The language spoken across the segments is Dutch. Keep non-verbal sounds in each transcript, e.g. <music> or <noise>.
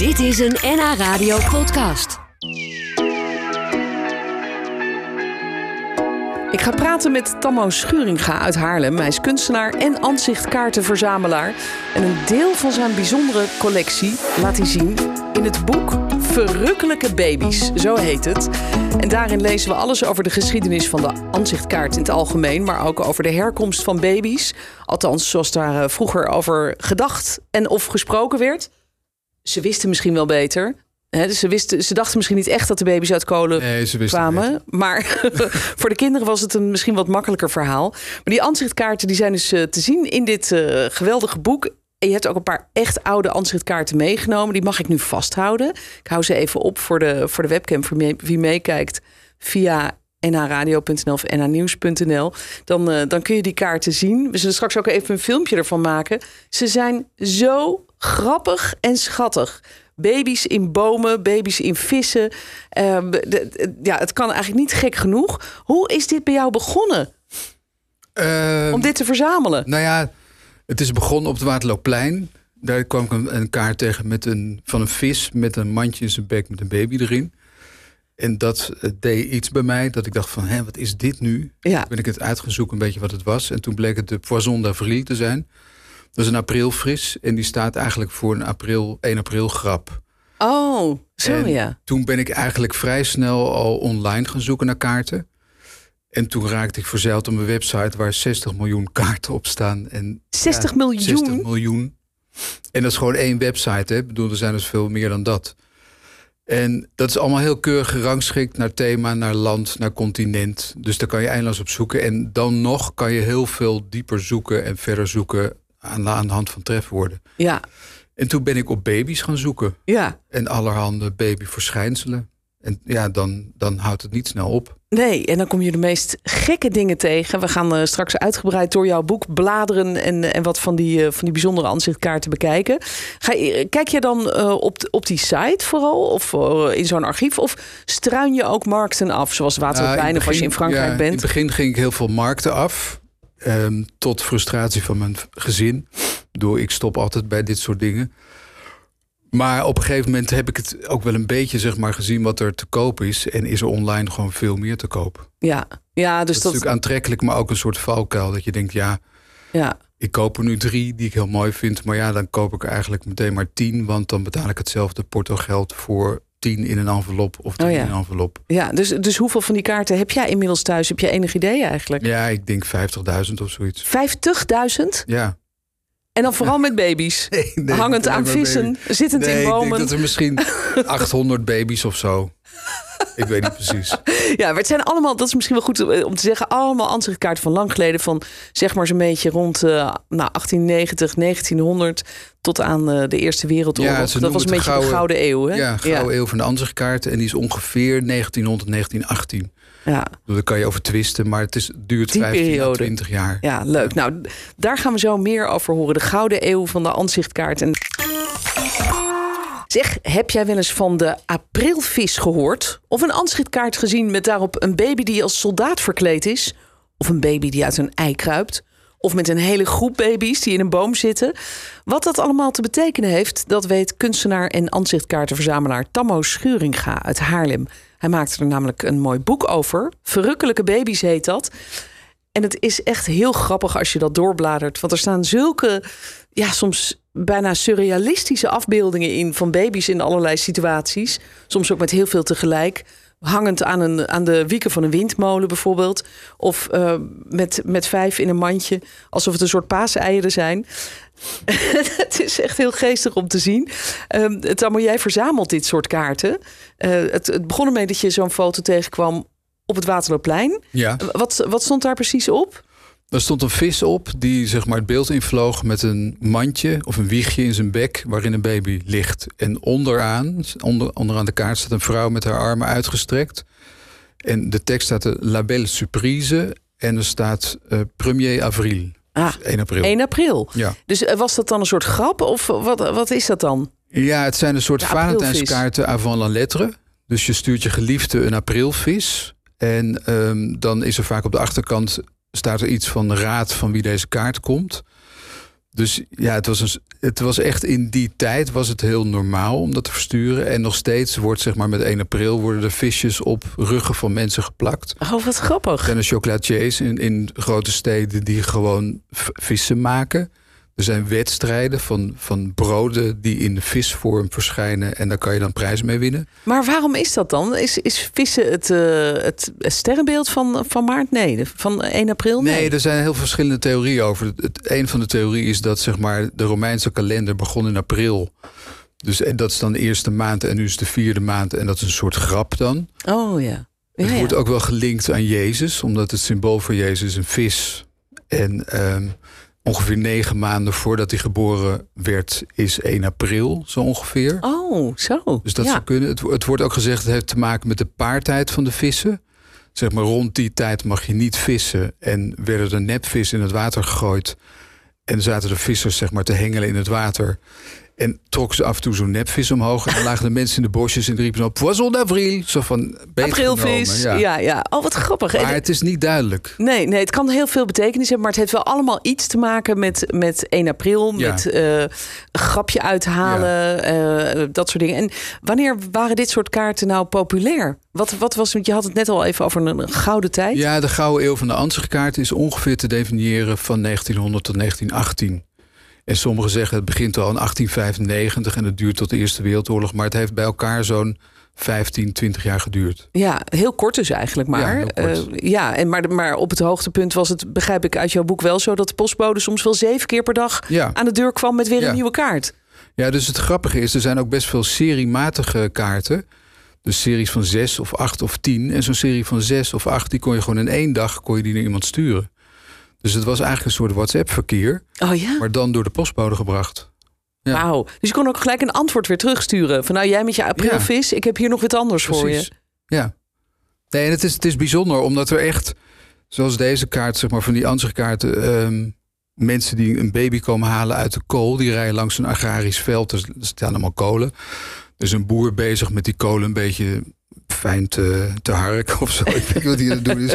Dit is een NH Radio podcast. Ik ga praten met Tammo Schuringa uit Haarlem. Hij is kunstenaar en ansichtkaartenverzamelaar. En een deel van zijn bijzondere collectie laat hij zien in het boek Verrukkelijke Baby's, zo heet het. En daarin lezen we alles over de geschiedenis van de ansichtkaart in het algemeen, maar ook over de herkomst van baby's. Althans, zoals daar eh, vroeger over gedacht en of gesproken werd. Ze wisten misschien wel beter. Dus ze, wisten, ze dachten misschien niet echt dat de baby's uit kolen Nee, ze wisten kwamen. Maar <laughs> voor de kinderen was het een misschien wat makkelijker verhaal. Maar die ansichtkaarten die zijn dus eh, te zien in dit eh, geweldige boek. En je hebt ook een paar echt oude ansichtkaarten meegenomen. Die mag ik nu vasthouden. Ik hou ze even op voor de, voor de webcam. Voor wie- wie meekijkt via nhradio.nl of nhnieuws.nl. Dan, eh, dan kun je die kaarten zien. We zullen straks ook even een filmpje ervan maken. Ze zijn zo grappig en schattig. Baby's in bomen, baby's in vissen. Ehm, de- de- ja, het kan eigenlijk niet gek genoeg. Hoe is dit bij jou begonnen Eh, om dit te verzamelen? Nou ja, het is begonnen op het Waterloopplein. Daar kwam ik een, een kaart tegen met een, van een vis met een mandje in zijn bek met een baby erin. En dat eh, deed iets bij mij, dat ik dacht van, hé, wat is dit nu? Ja. Toen ben ik het uitgezocht een beetje wat het was. En toen bleek het de Poisson d'Avril te zijn. Dat is een aprilfris en die staat eigenlijk voor een april, 1 april grap. Oh, zo En ja. Toen ben ik eigenlijk vrij snel al online gaan zoeken naar kaarten. En toen raakte ik verzeild op een website waar 60 miljoen kaarten op staan. En 60 ja, miljoen? 60 miljoen. En dat is gewoon één website. Hè? Ik bedoel, er zijn dus veel meer dan dat. En dat is allemaal heel keurig gerangschikt naar thema, naar land, naar continent. Dus daar kan je eindeloos op zoeken. En dan nog kan je heel veel dieper zoeken en verder zoeken aan, aan de hand van trefwoorden. Ja, En toen ben ik op baby's gaan zoeken. ja. En allerhande babyverschijnselen. En ja, dan, dan houdt het niet snel op. Nee, en dan kom je de meest gekke dingen tegen. We gaan eh, straks uitgebreid door jouw boek bladeren en, en wat van die, eh, van die bijzondere aanzichtkaarten bekijken. Ga je, kijk je dan eh, op, op die site vooral of eh, in zo'n archief? Of struin je ook markten af, zoals Uh, of als je in Frankrijk ja, In bent? het begin ging ik heel veel markten af. Ehm, tot frustratie van mijn gezin. Door ik stop altijd bij dit soort dingen. Maar op een gegeven moment heb ik het ook wel een beetje zeg maar, gezien wat er te koop is. En is er online gewoon veel meer te koop. Ja, ja Dat dus is dat. natuurlijk aantrekkelijk, maar ook een soort valkuil. Dat je denkt, ja, Ja, ik koop er nu drie die ik heel mooi vind. Maar ja, dan koop ik er eigenlijk meteen maar tien. Want dan betaal ik hetzelfde portogeld voor tien in een envelop of tien Oh ja. in een envelop. ja dus, dus hoeveel van die kaarten heb jij inmiddels thuis? Heb je enig idee eigenlijk? Ja, ik denk 50.000 of zoiets. 50.000? Ja. En dan vooral met baby's. <laughs> Nee, nee, Hangend aan vissen, zittend nee, in Ik bomen. denk dat er misschien <laughs> 800 baby's of zo. Ik weet niet precies. Ja, maar het zijn allemaal, dat is misschien wel goed eh, om te zeggen, allemaal ansichtkaarten van lang geleden. Van zeg maar zo'n beetje rond eh, nou, 1890, 1900 tot aan eh, de Eerste Wereldoorlog. Ja, dat was een beetje de Gouden Eeuw. Hè? Ja, Gouden Eeuw van de Ansichtkaart. En die is ongeveer 1900, 1918. Ja. Daar kan je over twisten, maar het is, duurt Die 15 à periode. 20 jaar. ja, leuk. Nou, daar gaan we zo meer over horen. De Gouden Eeuw van de ansichtkaart. En... Zeg, heb jij wel eens van de aprilvis gehoord? Of een ansichtkaart gezien met daarop een baby die als soldaat verkleed is? Of een baby die uit een ei kruipt? Of met een hele groep baby's die in een boom zitten? Wat dat allemaal te betekenen heeft, dat weet kunstenaar en ansichtkaartenverzamelaar Tammo Schuringa uit Haarlem. Hij maakte er namelijk een mooi boek over. Verrukkelijke baby's heet dat. En het is echt heel grappig als je dat doorbladert. Want er staan zulke, ja, soms bijna surrealistische afbeeldingen in van baby's in allerlei situaties. Soms ook met heel veel tegelijk. Hangend aan, een, aan de wieken van een windmolen bijvoorbeeld. Of eh, met, met vijf in een mandje. Alsof het een soort paaseieren zijn. <laughs> het is echt heel geestig om te zien. Um, Tammo, jij verzamelt dit soort kaarten. Eh, het, het begon ermee dat je zo'n foto tegenkwam op het Waterloopplein. Ja. Wat, wat stond daar precies op? Er stond een vis op die zeg maar, het beeld invloog met een mandje of een wiegje in zijn bek waarin een baby ligt. En onderaan, onder, onderaan de kaart staat een vrouw met haar armen uitgestrekt. En de tekst staat de La Belle Surprise en er staat eh, Premier Avril. Ah, 1 april. 1 april. Ja. Dus eh, was dat dan een soort grap of wat, wat is dat dan? ja, het zijn een soort. Valentijnskaarten avant la lettre. Dus je stuurt je geliefde een aprilvis. En ehm, dan is er vaak op de achterkant staat er iets van de raad van wie deze kaart komt. Dus ja, het was, een, het was echt in die tijd was het heel normaal om dat te versturen. En nog steeds wordt zeg maar met 1 april worden er visjes op ruggen van mensen geplakt. Oh, wat grappig. Zijn er chocolatiers in, in grote steden die gewoon vissen maken. Er zijn wedstrijden van, van broden die in visvorm verschijnen. En daar kan je dan prijzen mee winnen. Maar waarom is dat dan? Is, is vissen het, eh, het sterrenbeeld van, van maart? Nee, van 1 april? Nee, er zijn heel verschillende theorieën over. Het, een van de theorieën is dat zeg maar, de Romeinse kalender begon in april. Dus en dat is dan de eerste maand en nu is de vierde maand. En dat is een soort grap dan. Oh ja. Het Ja, wordt ja. ook wel gelinkt aan Jezus, omdat het symbool voor Jezus een vis. En ehm, ongeveer negen maanden voordat hij geboren werd, is 1 april, zo ongeveer. Oh, zo. Dus dat ja. zou kunnen. Het, wo- het wordt ook gezegd, het heeft te maken met de paartijd van de vissen. Zeg maar rond die tijd mag je niet vissen. En werden er nepvissen in het water gegooid. En zaten de vissers zeg maar te hengelen in het water. En trokken ze af en toe zo'n nepvis omhoog. En dan lagen de mensen in de bosjes en riepen zo... Poisson d'avril. Zo van Aprilvis. beetgenomen, Ja. ja, Oh, wat grappig. En- Maar het is niet duidelijk. Nee, nee, het kan heel veel betekenis hebben, maar het heeft wel allemaal iets te maken met, met 1 april, Ja. met een grapje uithalen, eh, dat soort dingen. En wanneer waren dit soort kaarten nou populair? Wat, wat was, want je had het net al even over een, een gouden tijd. Ja, de Gouden Eeuw van de Ansichtkaart is ongeveer te definiëren van 1900 tot 1918. En sommigen zeggen het begint al in 1895 en het duurt tot de Eerste Wereldoorlog. Maar het heeft bij elkaar zo'n 15, 20 jaar geduurd. Ja, heel kort dus eigenlijk maar. Ja. Eh, ja en maar, maar op het hoogtepunt was het, begrijp ik uit jouw boek wel zo, dat de postbode soms wel zeven keer per dag Ja. aan de deur kwam met weer Ja. een nieuwe kaart. ja, dus het grappige is, er zijn ook best veel seriematige kaarten. Dus series van zes of acht of tien. En zo'n serie van zes of acht, die kon je gewoon in één dag kon je die naar iemand sturen. Dus het was eigenlijk een soort WhatsApp-verkeer, Oh ja? maar dan door de postbode gebracht. Ja. Wauw. Dus je kon ook gelijk een antwoord weer terugsturen. Van nou, jij met je aprilvis, ik heb hier nog wat anders voor je. Ja. Nee, en het is, het is bijzonder omdat er echt, zoals deze kaart, zeg maar van die ansichtkaarten, ehm mensen die een baby komen halen uit de kool, die rijden langs een agrarisch veld, er staan allemaal kolen. Er is een boer bezig met die kolen een beetje fijn te, te harken of zo. <laughs> Ik weet niet wat hij aan het doen is.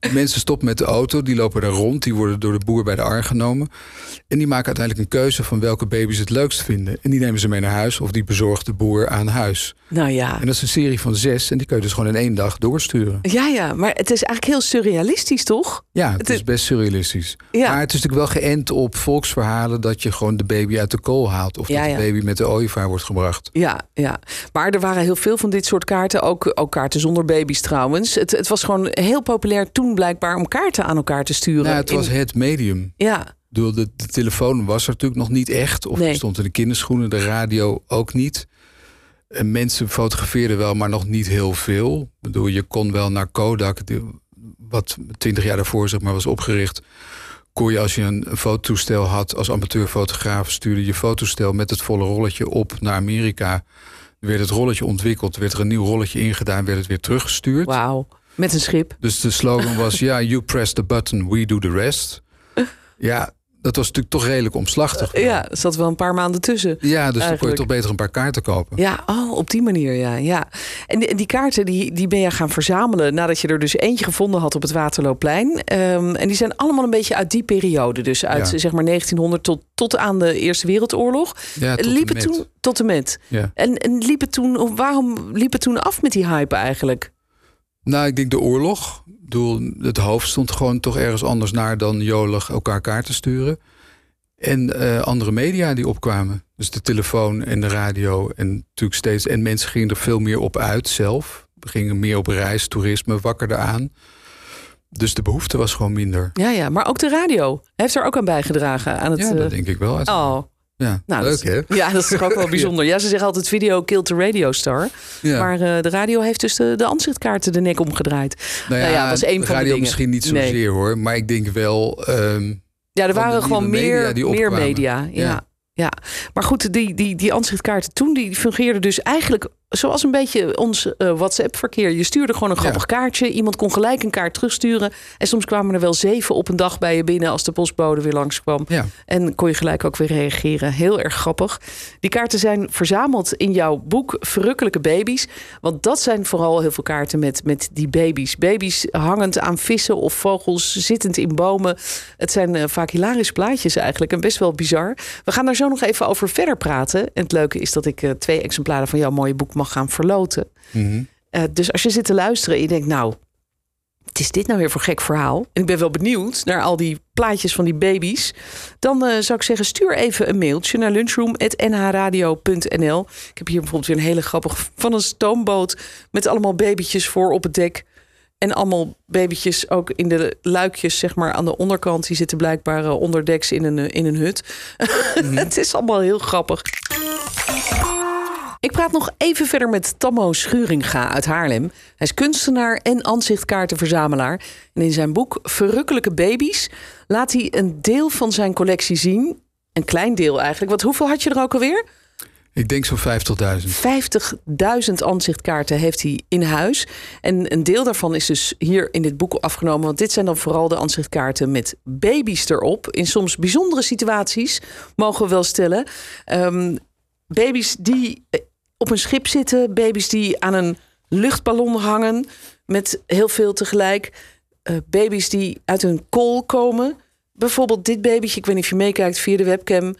De mensen stoppen met de auto, die lopen daar rond, die worden door de boer bij de ar genomen. En die maken uiteindelijk een keuze van welke baby's het leukst vinden. En die nemen ze mee naar huis of die bezorgt de boer aan huis. Nou ja. En dat is een serie van zes en die kun je dus gewoon in één dag doorsturen. Ja, ja, maar het is eigenlijk heel surrealistisch, toch? Ja, het Het is is- best surrealistisch. Ja. Maar het is natuurlijk wel geënt op volksverhalen dat je gewoon de baby uit de kool haalt. Of Ja, dat ja. de baby met de ooievaar wordt gebracht. Ja, ja. Maar er waren heel veel van dit soort kaarten. Ook, ook kaarten zonder baby's trouwens. Het, het was gewoon heel populair toen blijkbaar om kaarten aan elkaar te sturen. Nou, het In- was het medium. Ja, de, de telefoon was er natuurlijk nog niet echt. Of Nee. stond in de kinderschoenen, de radio ook niet. En mensen fotografeerden wel, maar nog niet heel veel. Ik bedoel, je kon wel naar Kodak, wat twintig jaar daarvoor zeg maar, was opgericht. Kon je als je een fototoestel had als amateurfotograaf, stuurde je fototoestel met het volle rolletje op naar Amerika. Werd het rolletje ontwikkeld, werd er een nieuw rolletje ingedaan, werd het weer teruggestuurd. wauw. Met een schip. Dus de slogan was: ja, you press the button, we do the rest. <laughs> Ja, dat was natuurlijk toch redelijk omslachtig. Ja, er zat wel een paar maanden tussen. Ja, dus dan kon je toch beter een paar kaarten kopen. Ja, oh, op die manier, ja. ja. En die, die kaarten die, die ben je gaan verzamelen nadat je er dus eentje gevonden had op het Waterloopplein. Ehm, en die zijn allemaal een beetje uit die periode. Dus uit Ja. zeg maar 1900 tot, tot aan de Eerste Wereldoorlog. Ja, tot en liep het met. toen tot en met. Ja. En, en liep het toen, of waarom liep het toen af met die hype eigenlijk? Nou, ik denk de oorlog. Ik bedoel, het hoofd stond gewoon toch ergens anders naar dan jolig elkaar kaarten sturen. En eh, andere media die opkwamen. Dus de telefoon en de radio. En natuurlijk steeds. En mensen gingen er veel meer op uit zelf. Gingen meer op reis, toerisme, wakkerder aan. Dus de behoefte was gewoon minder. Ja, ja, maar ook de radio heeft er ook aan bijgedragen. Aan het, Ja, eh, dat denk ik wel. oh, Ja, nou, leuk dat hè? <laughs> Ja, dat is toch ook wel bijzonder. Ja, ze zeggen altijd video killed the radio star. Ja. Maar eh, de radio heeft dus de, de ansichtkaarten de nek omgedraaid. nou nou ja, dat was één van de radio dingen. misschien niet Nee. zozeer hoor. Maar ik denk wel... ehm, Ja, er waren gewoon meer media meer media. Ja. Ja. ja. Maar goed, die, die, die ansichtkaarten toen die fungeerden dus eigenlijk zoals een beetje ons eh, WhatsApp-verkeer. Je stuurde gewoon een grappig kaartje. Iemand kon gelijk een kaart terugsturen. En soms kwamen er wel zeven op een dag bij je binnen als de postbode weer langskwam. Ja. En kon je gelijk ook weer reageren. Heel erg grappig. Die kaarten zijn verzameld in jouw boek Verrukkelijke Baby's. Want dat zijn vooral heel veel kaarten met, met die baby's. Baby's hangend aan vissen of vogels, zittend in bomen. Het zijn eh, vaak hilarische plaatjes eigenlijk en best wel bizar. We gaan daar zo nog even over verder praten. En het leuke is dat ik eh, twee exemplaren van jouw mooie boek mag gaan verloten. Mhm. Eh, dus als je zit te luisteren en je denkt, nou, wat is dit nou weer voor gek verhaal? En ik ben wel benieuwd naar al die plaatjes van die baby's. Dan eh, zou ik zeggen, stuur even een mailtje naar lunchroom.nhradio.nl. Ik heb hier bijvoorbeeld weer een hele grappig van een stoomboot met allemaal babytjes voor op het dek. En allemaal babytjes ook in de luikjes, zeg maar, aan de onderkant. Die zitten blijkbaar eh, onderdeks in een, in een hut. <laughs> het is allemaal heel grappig. Ik praat nog even verder met Tammo Schuringa uit Haarlem. Hij is kunstenaar en ansichtkaartenverzamelaar. En in zijn boek Verrukkelijke Baby's laat hij een deel van zijn collectie zien. Een klein deel eigenlijk. Want hoeveel had je er ook alweer? Ik denk zo'n 50.000. 50.000 ansichtkaarten heeft hij in huis. En een deel daarvan is dus hier in dit boek afgenomen. Want dit zijn dan vooral de ansichtkaarten met baby's erop. In soms bijzondere situaties, mogen we wel stellen. Ehm, baby's die op een schip zitten. Baby's die aan een luchtballon hangen. Met heel veel tegelijk. Eh, baby's die uit een kool komen. Bijvoorbeeld dit babytje. Ik weet niet of je meekijkt via de webcam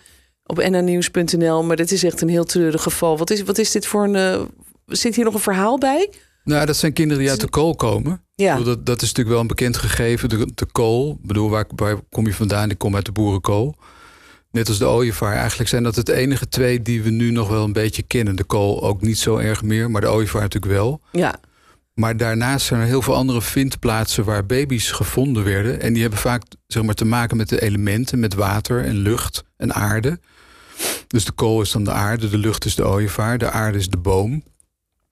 op nnnieuws.nl. Maar dit is echt een heel treurig geval. Wat is, wat is dit voor een... eh, zit hier nog een verhaal bij? Nou, dat zijn kinderen die uit de kool komen. Ja. Dat, dat is natuurlijk wel een bekend gegeven. De, de kool, ik bedoel, waar, waar kom je vandaan? Ik kom uit de boerenkool. Net als de ooievaar. Eigenlijk zijn dat het enige twee die we nu nog wel een beetje kennen. De kool ook niet zo erg meer, maar de ooievaar natuurlijk wel. Ja. Maar daarnaast zijn er heel veel andere vindplaatsen waar baby's gevonden werden. En die hebben vaak zeg maar, te maken met de elementen, met water en lucht en aarde. Dus de kool is dan de aarde, de lucht is de ooievaar, de aarde is de boom.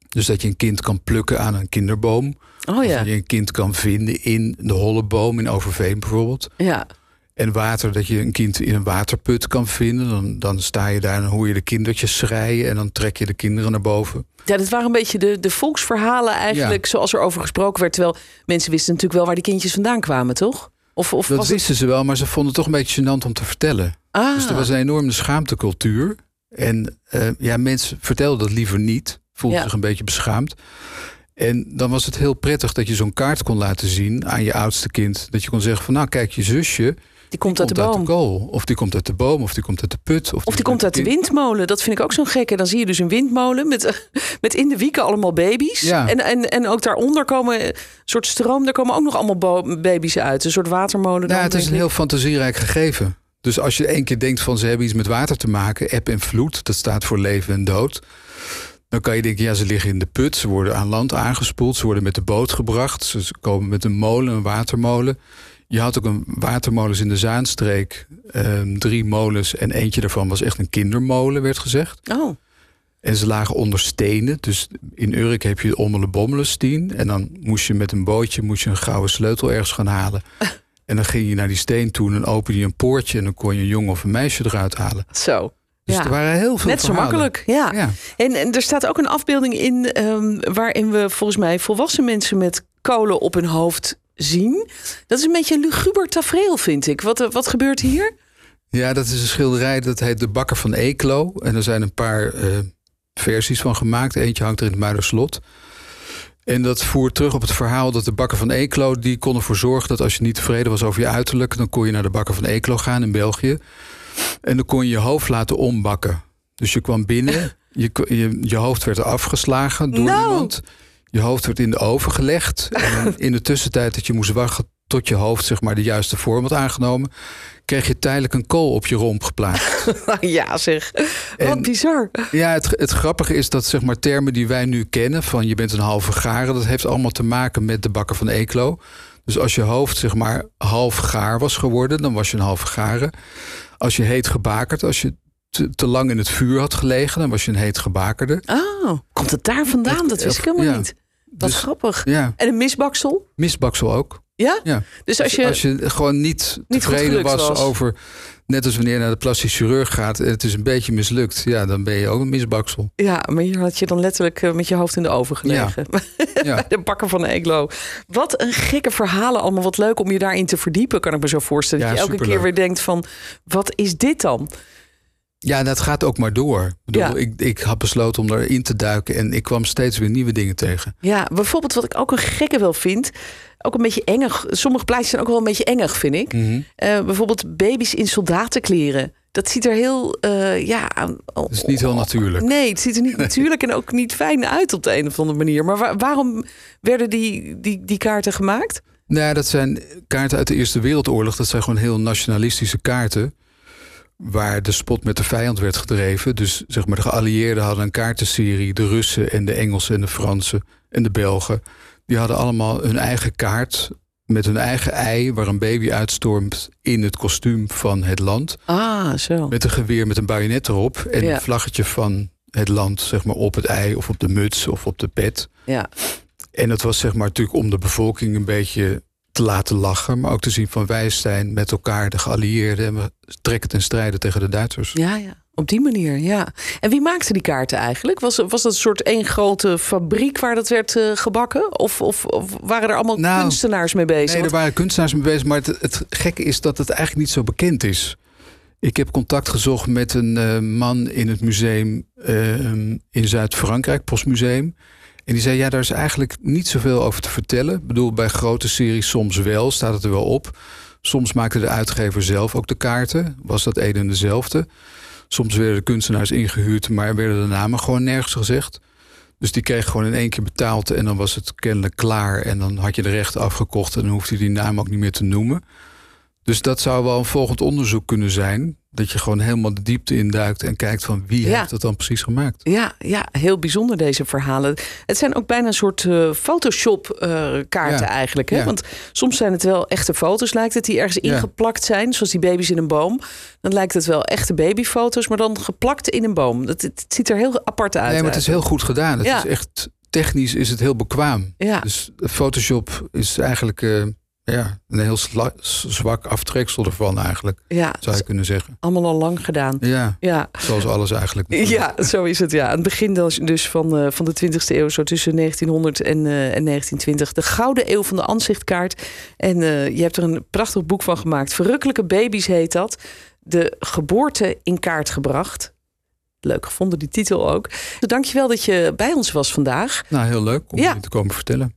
Dus dat je een kind kan plukken aan een kinderboom. Oh Of ja. dat je een kind kan vinden in de holleboom in Overveen bijvoorbeeld. Ja. En water, dat je een kind in een waterput kan vinden. Dan, dan sta je daar en hoor je de kindertjes schreien. En dan trek je de kinderen naar boven. Ja, dat waren een beetje de, de volksverhalen eigenlijk, zoals er over gesproken werd. Terwijl mensen wisten natuurlijk wel waar die kindjes vandaan kwamen, toch? Of, of Dat het... wisten ze wel, maar ze vonden het toch een beetje gênant om te vertellen. Ah, Dus er was een enorme schaamtecultuur. En eh, ja, mensen vertelden dat liever niet. Voelden Ja. zich een beetje beschaamd. En dan was het heel prettig dat je zo'n kaart kon laten zien aan je oudste kind. Dat je kon zeggen van nou kijk, je zusje die komt uit de boom. Of die komt uit de boom, of die komt uit de put. Of die komt uit de windmolen. Dat vind ik ook zo'n gekke. Dan zie je dus een windmolen met, <laughs> met in de wieken allemaal baby's. Ja. En, en, en ook daaronder komen een soort stroom. Daar komen ook nog allemaal baby's uit. Een soort watermolen. dan, Nou, het is een heel fantasierijk gegeven. Dus als je één keer denkt van ze hebben iets met water te maken, eb en vloed, dat staat voor leven en dood. Dan kan je denken, ja, ze liggen in de put, ze worden aan land aangespoeld, ze worden met de boot gebracht, ze komen met een molen, een watermolen. Je had ook een watermolens in de Zaanstreek, ehm, drie molens en eentje daarvan was echt een kindermolen, werd gezegd. Oh, En ze lagen onder stenen. Dus in Urk heb je Ommelen Bommelenstien. En dan moest je met een bootje moest je een gouden sleutel ergens gaan halen. <laughs> En dan ging je naar die steen toe en opende je een poortje... en dan kon je een jongen of een meisje eruit halen. zo. Dus ja. er waren heel veel Net zo verhalen. makkelijk, ja. Ja. En, en er staat ook een afbeelding in ehm, waarin we volgens mij volwassen mensen met kolen op hun hoofd zien. Dat is een beetje een luguber tafereel, vind ik. Wat, eh, wat gebeurt hier? ja, dat is een schilderij, dat heet De Bakker van Eeklo. En er zijn een paar eh, versies van gemaakt. Eentje hangt er in het Muiderslot. En dat voert terug op het verhaal dat de bakker van Eeklo... die kon ervoor zorgen dat als je niet tevreden was over je uiterlijk... dan kon je naar de bakker van Eeklo gaan in België. En dan kon je je hoofd laten ombakken. Dus je kwam binnen, <laughs> je, je, je hoofd werd afgeslagen door Nou. iemand. Je hoofd werd in de oven gelegd. <laughs> En in de tussentijd dat je moest wachten tot je hoofd zeg maar, de juiste vorm had aangenomen... kreeg je tijdelijk een kool op je romp geplaatst. <laughs> Ja, zeg. Wat En- bizar. Ja, het, het grappige is dat zeg maar, termen die wij nu kennen... van je bent een halve garen... dat heeft allemaal te maken met de bakker van Eeklo. Dus als je hoofd zeg maar half gaar was geworden... dan was je een halve garen. Als je heet gebakerd, als je te, te lang in het vuur had gelegen... dan was je een heet gebakerde. Oh, komt het daar vandaan? Dat wist ik helemaal Ja. niet. Wat Dus- grappig. Ja, En een misbaksel? misbaksel ook. Ja? Ja. Dus als je... Als je gewoon niet Niet tevreden was, was. over Net als wanneer je naar de plastisch chirurg gaat en het is een beetje mislukt. Ja, dan ben je ook een misbaksel. Ja, maar hier had je dan letterlijk eh, met je hoofd in de oven gelegen. Ja. <laughs> Bij de bakker van Eglo. Wat een gekke verhalen allemaal. Wat leuk om je daarin te verdiepen, kan ik me zo voorstellen. dat je elke keer weer denkt van, wat is dit dan? Ja, dat gaat ook maar door. Ik, bedoel, ik, ik had besloten om erin te duiken en ik kwam steeds weer nieuwe dingen tegen. Ja, bijvoorbeeld wat ik ook een gekke wel vind, ook een beetje engig. Sommige plaatjes zijn ook wel een beetje engig, vind ik. Mhm. Eh, bijvoorbeeld baby's in soldatenkleren. Dat ziet er heel, uh, ja... Het is niet heel natuurlijk. Nee, het ziet er niet <laughs> natuurlijk en ook niet fijn uit op de een of andere manier. Maar waarom werden die, die, die kaarten gemaakt? Nou, dat zijn kaarten uit de Eerste Wereldoorlog. Dat zijn gewoon heel nationalistische kaarten waar de spot met de vijand werd gedreven. Dus zeg maar, de geallieerden hadden een kaartenserie. De Russen en de Engelsen en de Fransen en de Belgen. Die hadden allemaal hun eigen kaart met hun eigen ei... waar een baby uitstormt in het kostuum van het land. Ah, zo. Met een geweer met een bajonet erop. En een vlaggetje van het land zeg maar, op het ei of op de muts of op de pet. Ja. En dat was zeg maar natuurlijk om de bevolking een beetje te laten lachen, maar ook te zien van wij zijn met elkaar de geallieerden en we trekken ten strijde tegen de Duitsers. Ja, ja. Op die manier, ja. En wie maakte die kaarten eigenlijk? Was, was dat een soort één grote fabriek waar dat werd uh, gebakken? Of, of, of, waren er allemaal nou, kunstenaars mee bezig? Nee, er waren kunstenaars mee bezig. Maar het, het gekke is dat het eigenlijk niet zo bekend is. Ik heb contact gezocht met een uh, man in het museum uh, in Zuid-Frankrijk, Postmuseum. En die zei, ja, daar is eigenlijk niet zoveel over te vertellen. Ik bedoel, bij grote series soms wel, staat het er wel op. Soms maakte de uitgever zelf ook de kaarten. Was dat een en dezelfde. Soms werden de kunstenaars ingehuurd, maar werden de namen gewoon nergens gezegd. Dus die kreeg gewoon in één keer betaald en dan was het kennelijk klaar. En dan had je de rechten afgekocht en dan hoefde je die naam ook niet meer te noemen. Dus dat zou wel een volgend onderzoek kunnen zijn. Dat je gewoon helemaal de diepte induikt en kijkt van wie heeft dat dan precies gemaakt. Ja, ja, heel bijzonder deze verhalen. Het zijn ook bijna een soort uh, Photoshop uh, kaarten eigenlijk. Hè? Want soms zijn het wel echte foto's, lijkt het, die ergens ingeplakt zijn. Zoals die baby's in een boom. Dan lijkt het wel echte babyfoto's, maar dan geplakt in een boom. Dat, het, ziet er heel apart uit. Nee, maar het is heel goed gedaan. Het is echt, technisch is het heel bekwaam. Ja. Dus Photoshop is eigenlijk... Uh, ja, een heel zwak aftreksel ervan eigenlijk, ja, zou je kunnen zeggen. Allemaal al lang gedaan. Ja, ja. zoals alles eigenlijk. Ja, zo is het. Ja. Aan het begin dus van, uh, van de 20e eeuw, zo tussen 1900 en, uh, en 1920. De Gouden Eeuw van de Ansichtkaart. En uh, je hebt er een prachtig boek van gemaakt. Verrukkelijke baby's heet dat. De geboorte in kaart gebracht. Leuk gevonden, die titel ook. Dankjewel dat je bij ons was vandaag. Nou, heel leuk om ja. je te komen vertellen.